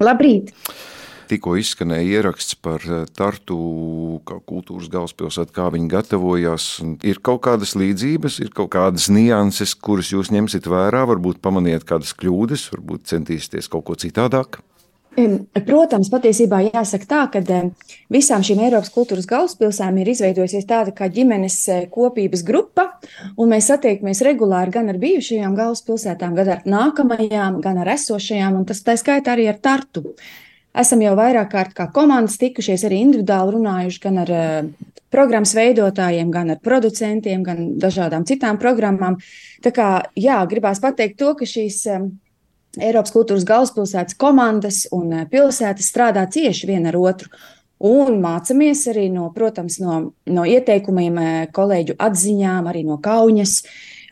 Labrīt! Tikko izskanēja ieraksts par eh, Tartu kultūras galvaspilsētu, kā viņi gatavojās. Ir kaut kādas līdzības, ir kaut kādas nianses, kuras jūs ņemsiet vērā, varbūt pamaniet kādas kļūdas, varbūt centīsieties kaut ko citādāk. Protams, patiesībā jāsaka tā, ka visām šīm Eiropas kultūras galvaspilsēm ir izveidojusies tāda kā ģimenes e, kopības grupa, un mēs satiekamies regulāri gan ar bijušajām galvaspilsētām, gan ar nākamajām, gan ar esošajām, un tas tā skaitā arī ar Tartu. Esam jau vairāk kārt kā komandas tikušies arī individuāli runājuši gan ar uh, programmas veidotājiem, gan ar producentiem, gan dažādām citām programmām. Tā kā, jā, gribās pateikt to, ka šīs Eiropas kultūras galvaspilsētas komandas un eh, pilsētas strādā cieši viena ar otru. Un mācāmies arī no, protams, no, no ieteikumiem, eh, kolēģu atziņām, arī no Kaunas,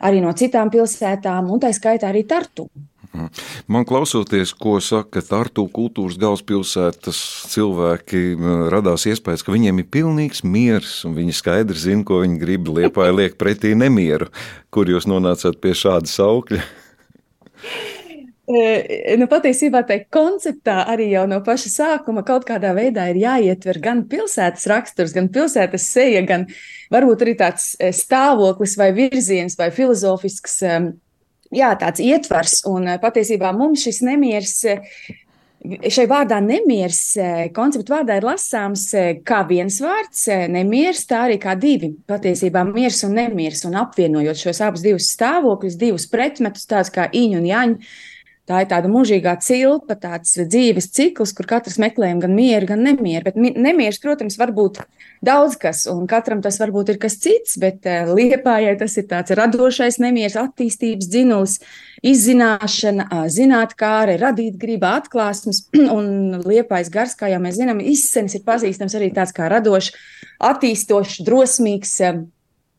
arī no citām pilsētām, un tā skaitā arī Tartu. Mhm. Man klausoties, ko saka Tartu kultūras galvaspilsētas cilvēki, radās iespējas, ka viņiem ir pilnīgs miers, un viņi skaidri zina, ko viņi grib. Liepāja liek pretī nemieru, kur jūs nonācāt pie šāda saukļa. Nu, patiesībā tai konceptā arī jau no paša sākuma kaut kādā veidā ir jāietver gan pilsētas raksturs, gan pilsētas seja, gan varbūt arī tāds stāvoklis vai virziens vai filozofisks, jā, tāds ietvars. Un patiesībā mums šis nemieris. Šai vārdā nemieris, konceptu vārdā ir lasāms kā viens vārds, nemieris, tā arī kā divi. Patiesībā miers un nemieris, un apvienojot šos abus divus stāvokļus, divus pretmetus, tādus kā īņu un jāņu, Tā ir tāda mūžīgā cilpa, tāds dzīves cikls, kur katrs meklējam gan mieru, gan nemieru. Bet nemieris, protams, var būt daudz kas, un katram tas varbūt ir kas cits, bet uh, liepājai tas ir tāds radošais nemieris, attīstības dzinulis, izzināšana, uh, zinātkāre, radīt gribā atklāsmes, un liepais gars, kā jau mēs zinām, izsenis ir pazīstams arī tāds kā radošs, attīstošs, drosmīgs.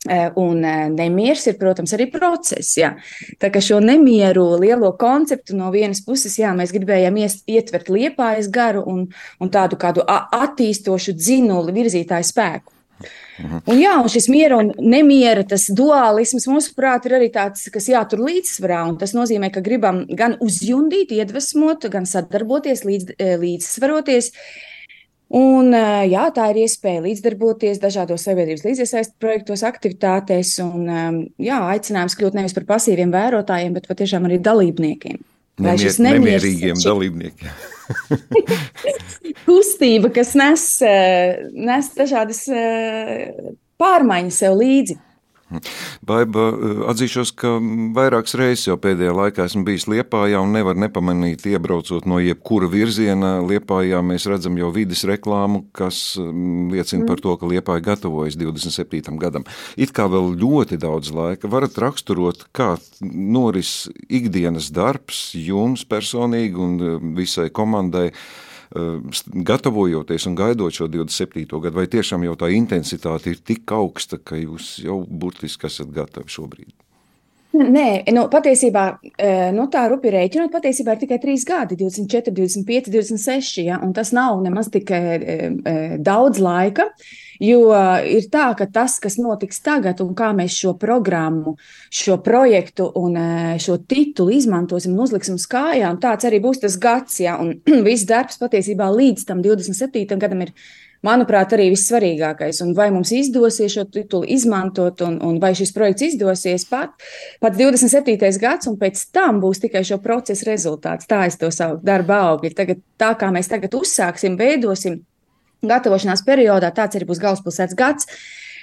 Eh, un eh, nemieris ir, protams, arī process. Jā. Tā kā šo nemieru lielo konceptu no vienas puses, jā, mēs gribējām ietvert liepājas garu un, un tādu kādu attīstošu dzinuli virzītāju spēku. Mhm. Un, jā, un šis miera un nemiera, dualisms, mūsuprāt, ir arī tāds, kas jātur līdzsvarā. Tas nozīmē, ka gribam gan uzjundīt, iedvesmot, gan sadarboties, līdz, eh, līdzsvaroties. Uh, Un, jā, tā ir iespēja līdzdarboties dažādos sabiedrības līdziesaistas projektos, aktivitātēs, un jā, aicinājums kļūt nevis par pasīviem vērotājiem, bet patiešām arī dalībniekiem. Nemier, nemierīgiem dalībniekiem. kustība, kas nes, nes dažādas pārmaiņas sev līdzi. Baiba, eh, atzīšos, ka vairākas reizes jau pēdējā laikā esmu bijis Liepājā un nevar nepamanīt, iebraucot no jebkura virziena. Liepājā mēs redzam jau vidas reklāmu, kas mm, liecina par to, ka Liepāja gatavojas 27. gadam. It kā vēl ļoti daudz laika. Varat raksturot, kā noris ikdienas darbs jums personīgi un eh, visai komandai gatavojoties un gaidot šo 27. gadu, vai tiešām jau tā intensitāte ir tik augsta, ka jūs jau burtiski esat gatavi šobrīd? Nē, nu, patiesībā nu, tā rupi rēķinot, patiesībā ir tikai 3 gadi, 24, 25, 26. Ja, tas nav nemaz tik e, e, daudz laika. Jo ir tā, ka tas, kas notiks tagad, un kā mēs šo programmu, šo projektu un šo titulu izmantosim un uzliksim uz kājām, tāds arī būs tas gads. Ja, un viss darbs patiesībā līdz tam 27. gadam ir manuprāt, arī vissvarīgākais. Un vai mums izdosies šo titulu izmantot, un, un vai šis projekts izdosies pat, pat 27. gads, un pēc tam būs tikai šo procesu rezultāts. Tā es to savu darba augļu. Tagad, tā kā mēs tagad uzsāksim, veidosim gatavošanās periodā, tāds arī būs galvaspilsētas gads.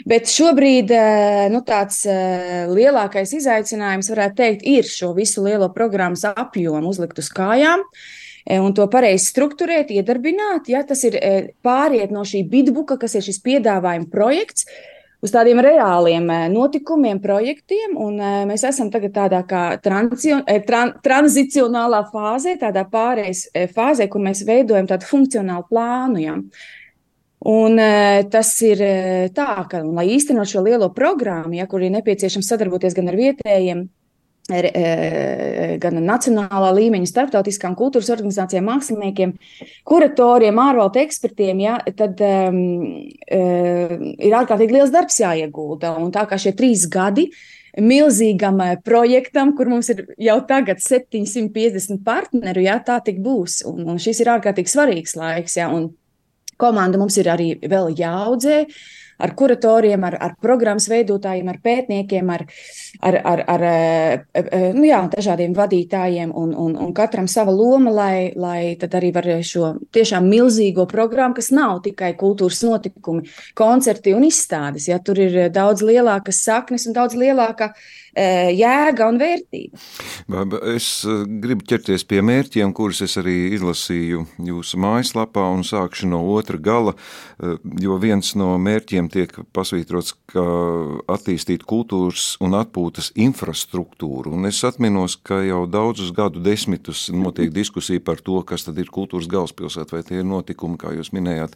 Bet šobrīd eh, nu, tāds eh, lielākais izaicinājums, varētu teikt, ir šo visu lielo programmas apjomu uzlikt uz kājām. Uh, un to pareizi strukturēt, iedarbināt. Ja, tas ir e, pāriet no šī bitbuka, kas ir šis piedāvājuma projekts, uz tādiem reāliem e, notikumiem, projektiem. Un mēs esam tagad tādā kā tran tranzicionālā fāzē, tādā pārējais fāzē, kur mēs veidojam tādu funkcionālu plānu. Ja. Un, tas ir tā, ka, un, lai īstenot šo lielo programmu, ja, kur ir nepieciešams sadarboties gan ar vietējiem E, gan nacionālā līmeņa, starptautiskām kultūras organizācijām, māksliniekiem, kuratoriem, ārvalstu ekspertiem, ja, tad um, ir ārkārtīgi liels darbs jāiegulda. Un tā kā šie trīs gadi milzīgam projektam, kur mums ir jau tagad 750 partneru, ja tā tik būs. Un, un šis ir ārkārtīgi svarīgs laiks, ja, un komanda mums ir arī vēl jāaudzē ar kuratoriem, ar, ar programmas veidotājiem, ar pētniekiem, ar, ar, ar, ar eh, eh, nu jā, dažādiem vadītājiem, un, un, un katram sava loma, lai, lai tad arī var šo tiešām milzīgo programmu, kas nav tikai kultūras notikumi, koncerti un izstādes. Ja, tur ir daudz lielākas saknes un daudz lielāka Eh, jēga un vērtība. Es eh, gribu ķerties pie mērķiem, kurus es arī izlasīju jūsu mājaslapā, un sākšu no otra gala, eh, jo viens no mērķiem tiek pasvītrots, ka attīstīt kultūras un atpūtas infrastruktūru. Un es atminos, ka jau daudzus gadu desmitus notiek diskusija par to, kas tad ir kultūras galvaspilsēta, vai tie ir notikumi, kā jūs minējāt,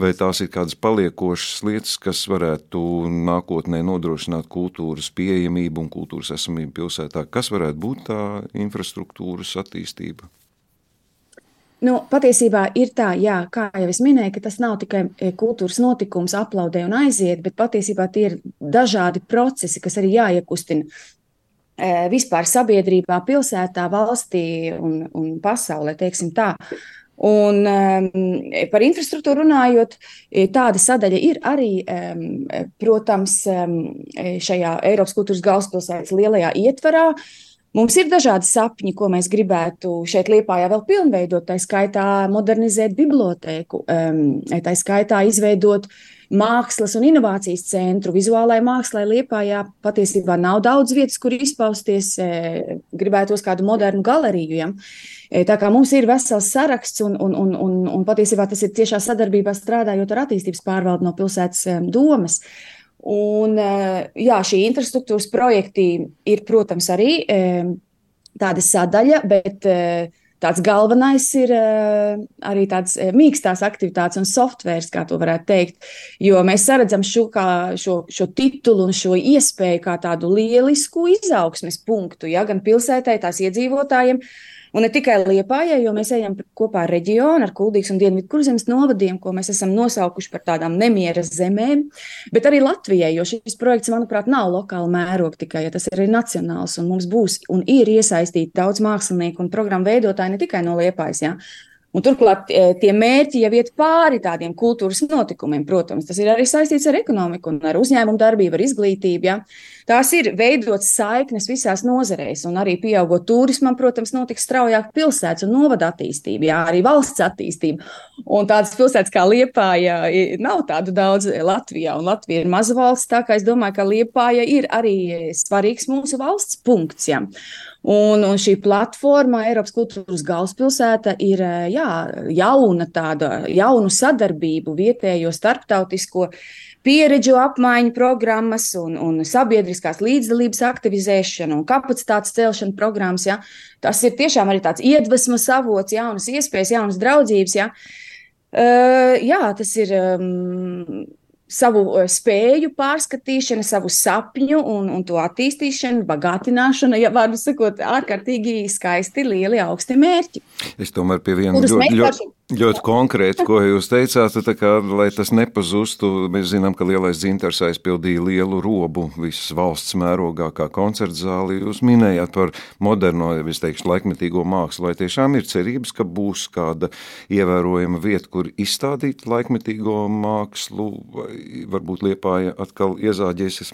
vai tās ir kādas paliekošas lietas, kas varētu nākotnē nodrošināt kultūras pieejamību un kultūras esamību pilsētā. Kas varētu būt tā infrastruktūras attīstība? Nu, patiesībā ir tā, jā, kā jau es minēju, ka tas nav tikai e, kultūras notikums, aplaudē un aiziet, bet patiesībā tie ir dažādi procesi, kas arī jāiekustina e, vispār sabiedrībā, pilsētā, valstī un, un pasaulē, teiksim tā. Un, um, par infrastruktūru runājot, e, tāda sadaļa ir arī, um, protams, um, šajā Eiropas kultūras galvaspilsētas lielajā ietvarā. Mums ir dažādi sapņi, ko mēs gribētu šeit, Lietpājā, vēl pilnveidot. Tā skaitā modernizēt bibliotēku, um, tā skaitā izveidot uh, mākslas un inovācijas centru. Vizuālajai mākslai Liepājā patiesībā nav daudz vietas, kur izpausties. E, gribētos kādu modernu galeriju. Ja? E, tā kā mums ir vesels saraksts, un, un, un, un, un patiesībā tas ir tiešā sadarbībā strādājot ar attīstības pārvaldu no pilsētas e, domas. Un, jā, šī infrastruktūras projekti ir, protams, arī tāda sadaļa, bet tāds galvenais ir uh, arī tāds uh, mīkstās aktivitātes un softvērs, kā to varētu teikt. Jo mēs redzam šo, kā, šo, šo titulu un šo iespēju kā tādu lielisku izaugsmes punktu, ja, gan pilsētai, tās iedzīvotājiem, uh, Un ne tikai Liepājai, jo mēs ejam kopā ar reģionu, ar Kuldīgas un Dienvidu kurzemes novadiem, ko mēs esam nosaukuši par tādām nemieras zemēm, bet arī Latvijai, jo šis projekts, manuprāt, nav lokāla mēroga tikai, ja tas ir nacionāls, un mums būs un ir iesaistīti daudz mākslinieku un programmu veidotāji ne tikai no Liepājas, jā. Un turklāt e, tie mērķi jau iet pāri tādiem kultūras notikumiem. Protams, tas ir arī saistīts ar ekonomiku, ar uzņēmumu darbību, ar izglītību. Ja. Tās ir veidotas saiknes visās nozarēs, un arī pieaugot turismam, protams, notiks straujāk pilsētas un novada attīstība, jā, arī valsts attīstība. Un tādas pilsētas kā Liepāja nav tādu daudz Latvijā, un Latvija ir maza valsts, tā kā es domāju, ka Liepāja ir arī svarīgs mūsu valsts punkts. Ja. Un, un šī platforma, Eiropas kultūras galvaspilsēta, ir jā, jauna tāda jaunu sadarbību, vietējo starptautisko pieredžu apmaiņu programmas un, un sabiedriskās līdzdalības aktivizēšana un kapacitātes celšana programmas. Ja. Tas ir tiešām arī tāds iedvesmas avots, jaunas iespējas, jaunas draudzības. Ja. Uh, jā, tas ir. Um, savu eh, spēju pārskatīšana, savu sapņu un, un to attīstīšanu, bagātināšana, ja vārdu sakot, ārkārtīgi skaisti, lieli, augsti mērķi. Es tomēr pie viena ļoti, ļoti, Ļoti konkrēti, ko jūs teicāt, kā, lai tas nepazustu. Mēs zinām, ka lielais dzintars aizpildīja lielu robu visas valsts mērogā, kā koncerta zāli. Jūs minējāt par moderno, es teikšu, laikmetīgo mākslu. Vai tiešām ir cerības, ka būs kāda ievērojama vieta, kur izstādīt laikmetīgo mākslu, vai varbūt Liepāja atkal iezāģēsies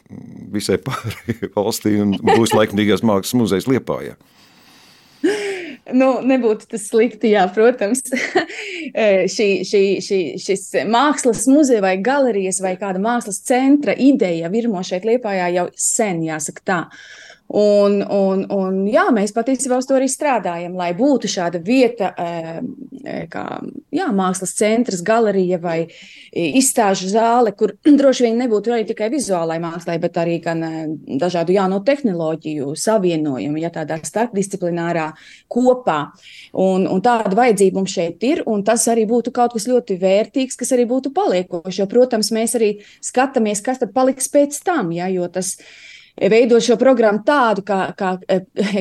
visai pāri valstī un būs laikmetīgās mākslas muzejs Liepājā? Nu, nebūtu tas slikti, jā, protams. Šī, šī, šī, šis mākslas muzeja vai galerijas vai kāda mākslas centra ideja virmo šeit Liepājā jau sen, jāsaka tā. Uh, Un, un, un, jā, mēs patiesībā uz to arī strādājam, lai būtu šāda vieta, kā jā, mākslas centrs, galerija vai izstāžu zāle, kur droši vien nebūtu arī tikai vizuālai mākslai, bet arī gan dažādu jauno tehnoloģiju savienojumu, ja tādā starpdisciplinārā kopā. Un, un tāda vajadzība mums šeit ir, un tas arī būtu kaut kas ļoti vērtīgs, kas arī būtu paliekošs. Jo, protams, mēs arī skatāmies, kas tad paliks pēc tam, ja, jo tas ir veidot šo programmu tādu, kā, kā,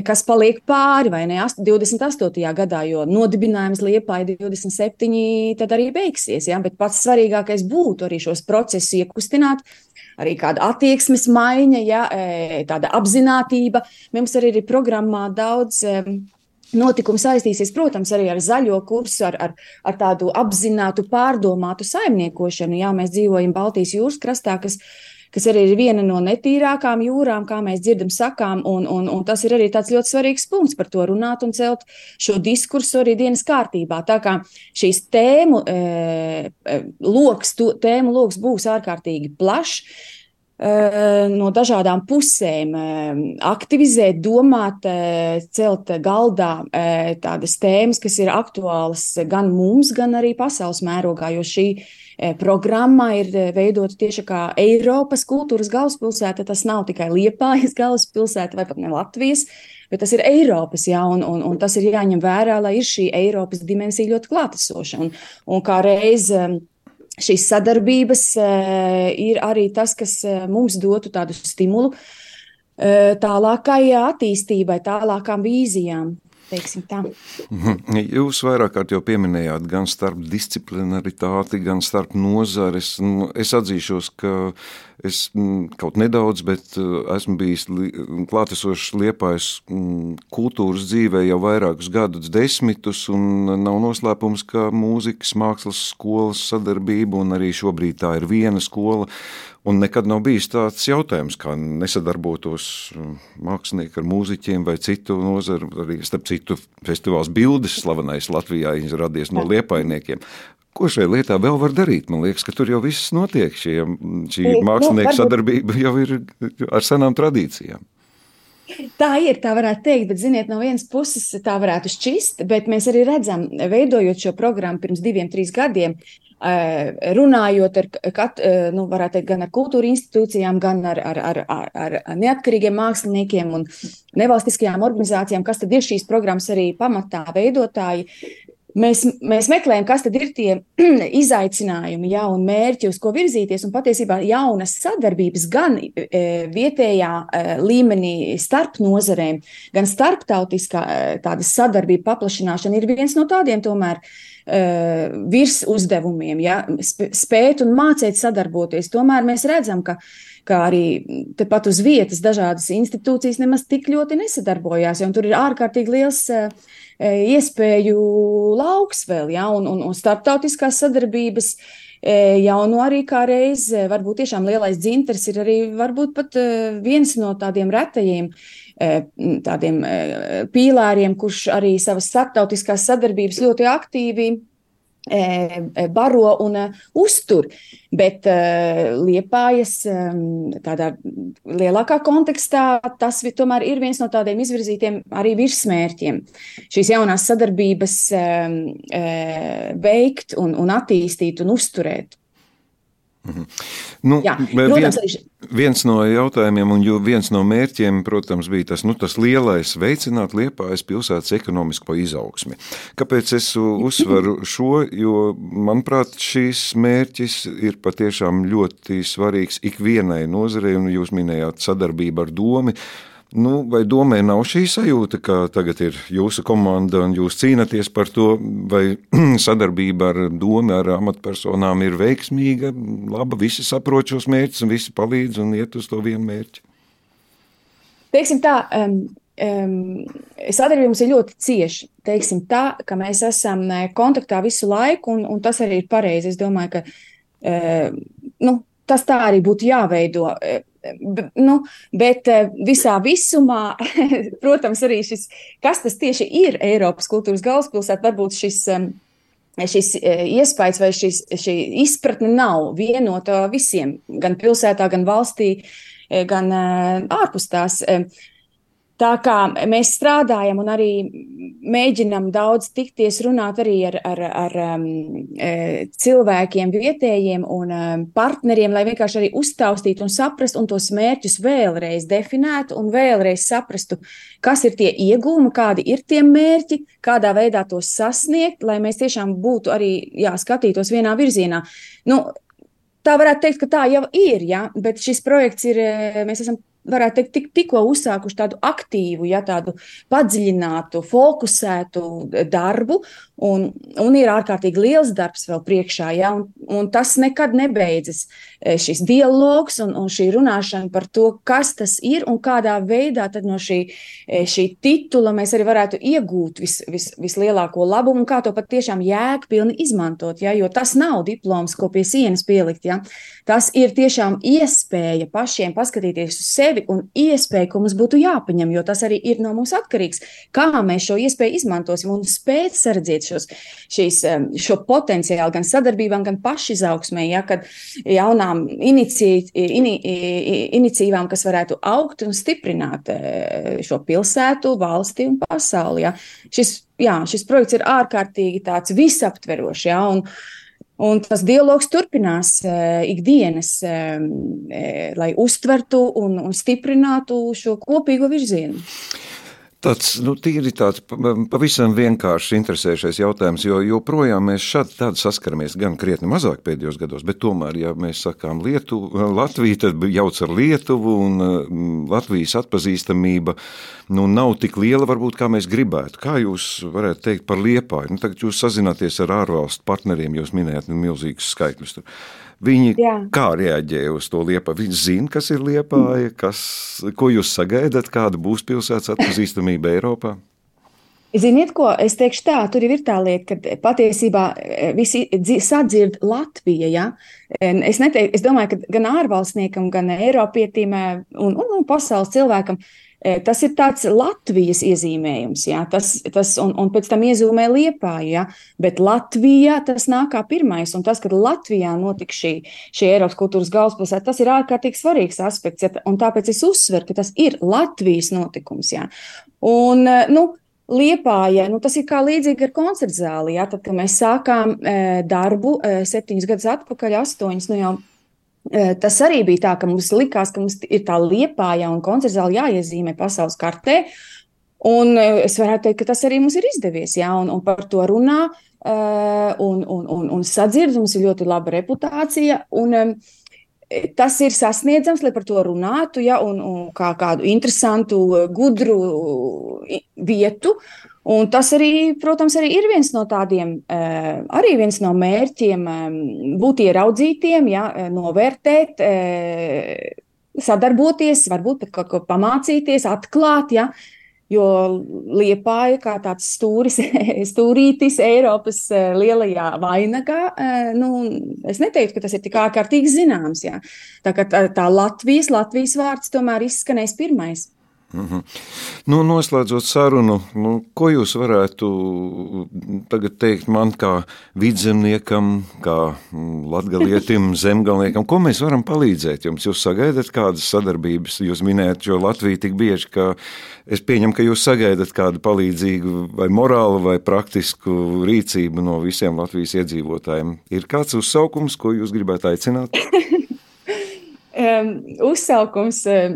kas paliek pāri vai ne 28. gadā, jo nodibinājums Liepā ir 27, tad arī beigsies. Ja? Bet pats svarīgākais būtu arī šos procesus iekustināt. Arī kāda attieksmes maiņa, ja, tāda apziņotība. Mums arī ir programmā daudz notikumi saistīsies, protams, arī ar zaļo kursu, ar, ar, ar tādu apzinātu, pārdomātu saimniekošanu. Jā, mēs dzīvojam Baltijas jūras krastā, kas ir kas arī ir viena no netīrākām jūrām, kā mēs dzirdam, sakām. Un, un, un tas ir arī tāds ļoti svarīgs punkts par to runāt un celt šo diskursu arī dienas kārtībā. Tā kā šīs tēmu e, lokus, tēmu lokus būs ārkārtīgi plašs no dažādām pusēm e, aktivizēt, domāt, celt galdā tādas tēmas, kas ir aktuālas gan mums, gan arī pasaules mērogā, jo šī programma ir veidota tieši kā Eiropas kultūras galvaspilsēta. Tas nav tikai Liepājas galvaspilsēta vai pat ne Latvijas, bet tas ir Eiropas, jā, un, un, un tas ir jāņem vērā, lai ir šī Eiropas dimensija ļoti klātesoša. Un, un kā reiz šīs sadarbības ir arī tas, kas mums dotu tādu stimulu tālākai attīstībai, tālākām vīzijām. Mhm. Jūs vairāk kārt jau pieminējāt gan starp disciplinaritāti, gan starp nozares. Nu, es atzīšos, ka Es mm, kaut nedaudz, bet eh, esmu bijis klātesošs liepais mm, kultūras dzīvē jau vairākus gadus desmitus, nav noslēpums, ka mūzikas mākslas skolas sadarbība, un arī šobrīd tā ir viena skola, un nekad nav bijis tāds jautājums, kā nesadarbotos mm, mākslinieki ar mūziķiem vai citu nozaru, arī starp citu festivāls bildes slavenais Latvijā, radies no liepainiekiem. Ko šajā lietā vēl var darīt? Man liekas, ka tur jau viss notiek. Šie, šī nu, mākslinieka sadarbība jau ir ar senām tradīcijām. Tā ir, tā varētu teikt, bet, ziniet, no vienas puses tā varētu šķist, bet mēs arī redzam, veidojot šo programmu pirms diviem, trīs gadiem, eh, runājot ar, kat, eh, nu, teikt, gan ar kultūra institūcijām, gan ar, ar, ar, ar, ar neatkarīgiem māksliniekiem un nevalstiskajām organizācijām, kas tad ir šīs programmas arī pamatā veidotāji, Mēs, mēs meklējam, kas tad ir tie izaicinājumi, ja, un mērķi, uz ko virzīties. Un patiesībā jaunas sadarbības gan e, vietējā e, līmenī starp nozarēm, gan starptautiskā e, sadarbība paplašināšana ir viens no tādiem tomēr e, virs uzdevumiem, ja, spēt un mācīt sadarboties. Tomēr mēs redzam, ka kā arī tepat uz vietas dažādas institūcijas nemaz tik ļoti nesadarbojās, jo tur ir ārkārtīgi liels uh, E, iespēju lauks vēl, ja, un, un, un starptautiskās sadarbības. E, jau nu arī kā reizē, varbūt tiešām lielais dzintars ir arī varbūt pat viens no tādiem retajiem tādiem pīlāriem, kurš arī savas starptautiskās sadarbības ļoti aktīvi baro un uztur. Bet liepājas tādā lielākā kontekstā tas tomēr ir viens no tādiem izvirzītiem arī virsmērķiem. Šīs jaunās sadarbības veikt un, un attīstīt un uzturēt. Mhm. Nu, Jā, protams, viens, viens no jautājumiem un viens no mērķiem, protams, bija tas, nu, tas lielais veicināt Liepājas pilsētas ekonomisko izaugsmi. Kāpēc es uzsveru šo? Jo, manuprāt, šīs mērķis ir patiešām ļoti svarīgs ikvienai nozarei, un jūs minējāt sadarbību ar domu. Nu, vai domē nav šī sajūta, ka tagad ir jūsu komanda un jūs cīnāties par to, vai sadarbība ar domu, ar amatpersonām ir veiksmīga, laba, visi saprot šos mērķus un visi palīdz un iet uz to vienu mērķi? Teiksim tā, um, um, sadarbība mums ir ļoti cieša. Teiksim tā, ka mēs esam kontaktā visu laiku, un, un tas arī ir pareizi. Es domāju, ka uh, nu, tas tā arī būtu jāveido. Nu, bet eh, visā visumā, protams, arī šis, kas tas tieši ir Eiropas kultūras galvaspilsēta, varbūt šis, šis eh, iespējas vai šis, šī izpratne nav vienota visiem, gan pilsētā, gan valstī, eh, gan ārpus tās. Tā kā mēs strādājam un arī mēģinam daudz tikties, runāt arī ar, ar, ar um, e, cilvēkiem, vietējiem un um, partneriem, lai vienkārši arī uztaustītu un saprastu un tos mērķus vēlreiz definētu un vēlreiz saprastu, kas ir tie iegūmi, kādi ir tie mērķi, kādā veidā tos sasniegt, lai mēs tiešām būtu arī, jā, skatītos vienā virzienā. Nu, Tā varētu teikt, ka tā jau ir, ja, bet šis projekts ir, e, mēs esam varētu teikt, tik, tikko uzsākuši tādu aktīvu, ja tādu padziļinātu, fokusētu darbu, un, un ir ārkārtīgi liels darbs vēl priekšā, ja, un, un tas nekad nebeidzas. Šis dialogs un, un šī runāšana par to, kas tas ir un kādā veidā no šī, šī titula mēs arī varētu iegūt vis, vis, vislielāko labumu un kā to patiešām jēgpilni izmantot, ja, jo tas nav diploms, ko pie sienas pielikt. Ja. Tas ir tiešām iespēja pašiem paskatīties uz sevi un iespēja, ko mums būtu jāpaņem, jo tas arī ir no mums atkarīgs. Kā mēs šo iespēju izmantosim un spēt sardzēt šos, šīs, šo potenciālu gan sadarbībām, gan pašizaugsmē, ja, kad jaunām iniciatīvām, kas varētu augt un stiprināt šo pilsētu, valsti un pasauli. Ja. Šis, jā, šis projekts ir ārkārtīgi visaptverošs. Ja, un, Un tas dialogs turpinās uh, ikdienas, uh, lai uztvertu un, un stiprinātu šo kopīgo virzienu. Tāds nu, tīri tāds pavisam vienkāršs interesējušais jautājums, jo joprojām mēs šādi tādi saskaramies gan krietni mazāk pēdējos gados, bet tomēr, ja mēs sakām Lietuvu, Latviju, tad jauc ar Lietuvu un Latvijas atpazīstamība nu, nav tik liela varbūt, kā mēs gribētu. Kā jūs varētu teikt par Liepāju? Nu, tagad jūs sazināties ar ārvalstu partneriem, jūs minējat nu, milzīgus skaitļus. Tur. Viņi Jā. kā reaģēja uz to liepa? Viņi zina, kas ir liepāja, kas, ko jūs sagaidat, kāda būs pilsētas atpazīstamība Eiropā? Ziniet, ko es teikšu tā, tur ir tā lieta, ka patiesībā e, visi sadzird Latviju. Ja? Es, neteiktu, es domāju, ka gan ārvalstniekam, gan Eiropietim e, un, un, un pasaules cilvēkam Tas ir tāds Latvijas iezīmējums, jā, tas, tas, un, un pēc tam iezīmē liepāju, jā, bet Latvijā tas nāk kā pirmais, un tas, ka Latvijā notika šī, šī Eiropas kultūras galvaspilsēta, tas ir ārkārtīgi svarīgs aspekts, jā, un tāpēc es uzsveru, ka tas ir Latvijas notikums, jā. Un, nu, Liepāja, nu, tas ir kā līdzīgi ar koncertu zāli. Ja? Tad, kad mēs sākām e, darbu e, septiņus gadus atpakaļ, astoņus, nu jau Tas arī bija tā, ka mums likās, ka mums ir tā liepāja un koncertzāle jāiezīmē pasaules kartē. Un es varētu teikt, ka tas arī mums ir izdevies, jā, un, un par to runā un, un, un, un sadzird, mums ir ļoti laba reputācija. Un, Tas ir sasniedzams, lai par to runātu, ja, un, un kā kādu interesantu, gudru vietu. Un tas arī, protams, arī ir viens no tādiem, eh, arī viens no mērķiem eh, būt ieraudzītiem, ja, eh, novērtēt, sadarboties, varbūt pat kaut ko pamācīties, atklāt. Ja, Jo liepāja kā tāds stūris, stūrītis Eiropas lielajā vainagā. Nu, es neteiktu, ka tas ir tik ārkārtīgi zināms. Jā. Tā kā tā, tā Latvijas, Latvijas vārds tomēr izskanēs pirmais. Mm -hmm. nu, noslēdzot sarunu, nu, ko jūs varētu tagad teikt man, kā vidzemniekam, kā latgalietim, zemgalniekam, ko mēs varam palīdzēt jums? Jūs sagaidat kādas sadarbības, jūs minējat šo Latviju tik bieži, ka es pieņemu, ka jūs sagaidat kādu palīdzīgu vai morālu vai praktisku rīcību no visiem Latvijas iedzīvotājiem. Ir kāds uzsaukums, ko jūs gribētu aicināt? um, uzsaukums, um,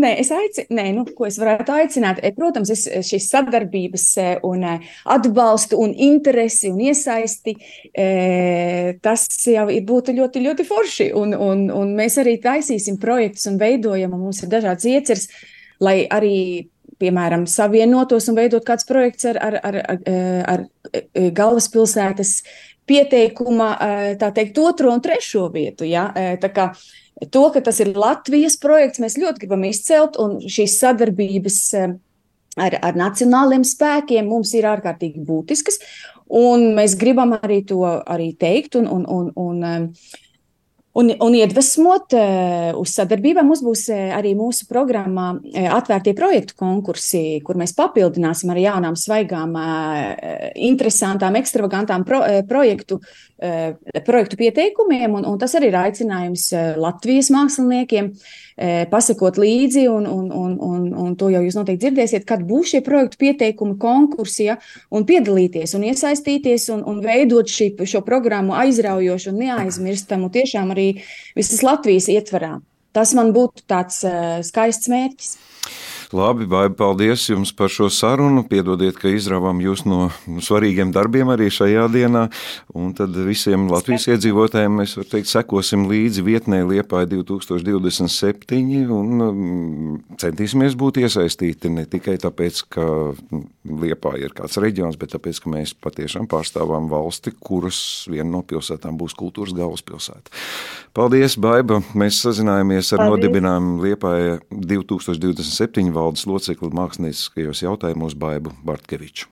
nē, es aicinu, nē, nu, ko es varētu aicināt. E, protams, es šīs sadarbības e, un e, atbalstu un interesi un iesaisti, tas jau būtu ļoti, ļoti forši. Un, un, un mēs arī taisīsim projektus un veidojam, un mums ir dažāds iecers, lai arī piemēram, savienotos un veidot kāds projekts ar, ar, ar, ar, ar galvaspilsētas pieteikuma, tā teikt, otro un trešo vietu. Ja? Tā kā To, ka tas ir Latvijas projekts, mēs ļoti gribam izcelt, un šīs sadarbības eh, ar, ar nacionāliem spēkiem mums ir ārkārtīgi būtiskas. Un mēs gribam arī to arī teikt un, un, un, un eh, Un, un iedvesmot uh, uz sadarbībām, mums būs uh, arī mūsu programmā uh, atvērtie projektu konkursi, kur mēs papildināsim ar jaunām, svaigām, interesantām, ekstravagantām pro, projektu, projektu pieteikumiem. Un, un tas arī ir aicinājums Latvijas māksliniekiem pasakot līdzi, un, un, un, un, un to jau jūs noteikti dzirdēsiet, kad būs šie projektu pieteikumi, konkursi, ja, un piedalīties un iesaistīties un, un veidot šī, šo programmu aizraujošu un neaizmirstamu tiešām arī visas Latvijas ietvarā. Tas man būtu tāds uh, skaists mērķis. Labi, Baiba, paldies jums par šo sarunu. Piedodiet, ka izrāvām jūs no svarīgiem darbiem arī šajā dienā. Un tad visiem Latvijas iedzīvotājiem mēs varam teikt, sekosim līdzi vietnē Liepāja 2027 un um, centīsimies būt iesaistīti ne tikai tāpēc, ka Liepāja ir kāds reģions, bet tāpēc, ka mēs patiešām pārstāvām valsti, kuras viena no pilsētām būs kultūras galvaspilsēta. Paldies, Baiba! Mēs sazinājāmies ar Paldies. nodibinājumu Liepāja 2027 valdes locekli mākslinieckajos jautājumos Baibu Bartkeviču.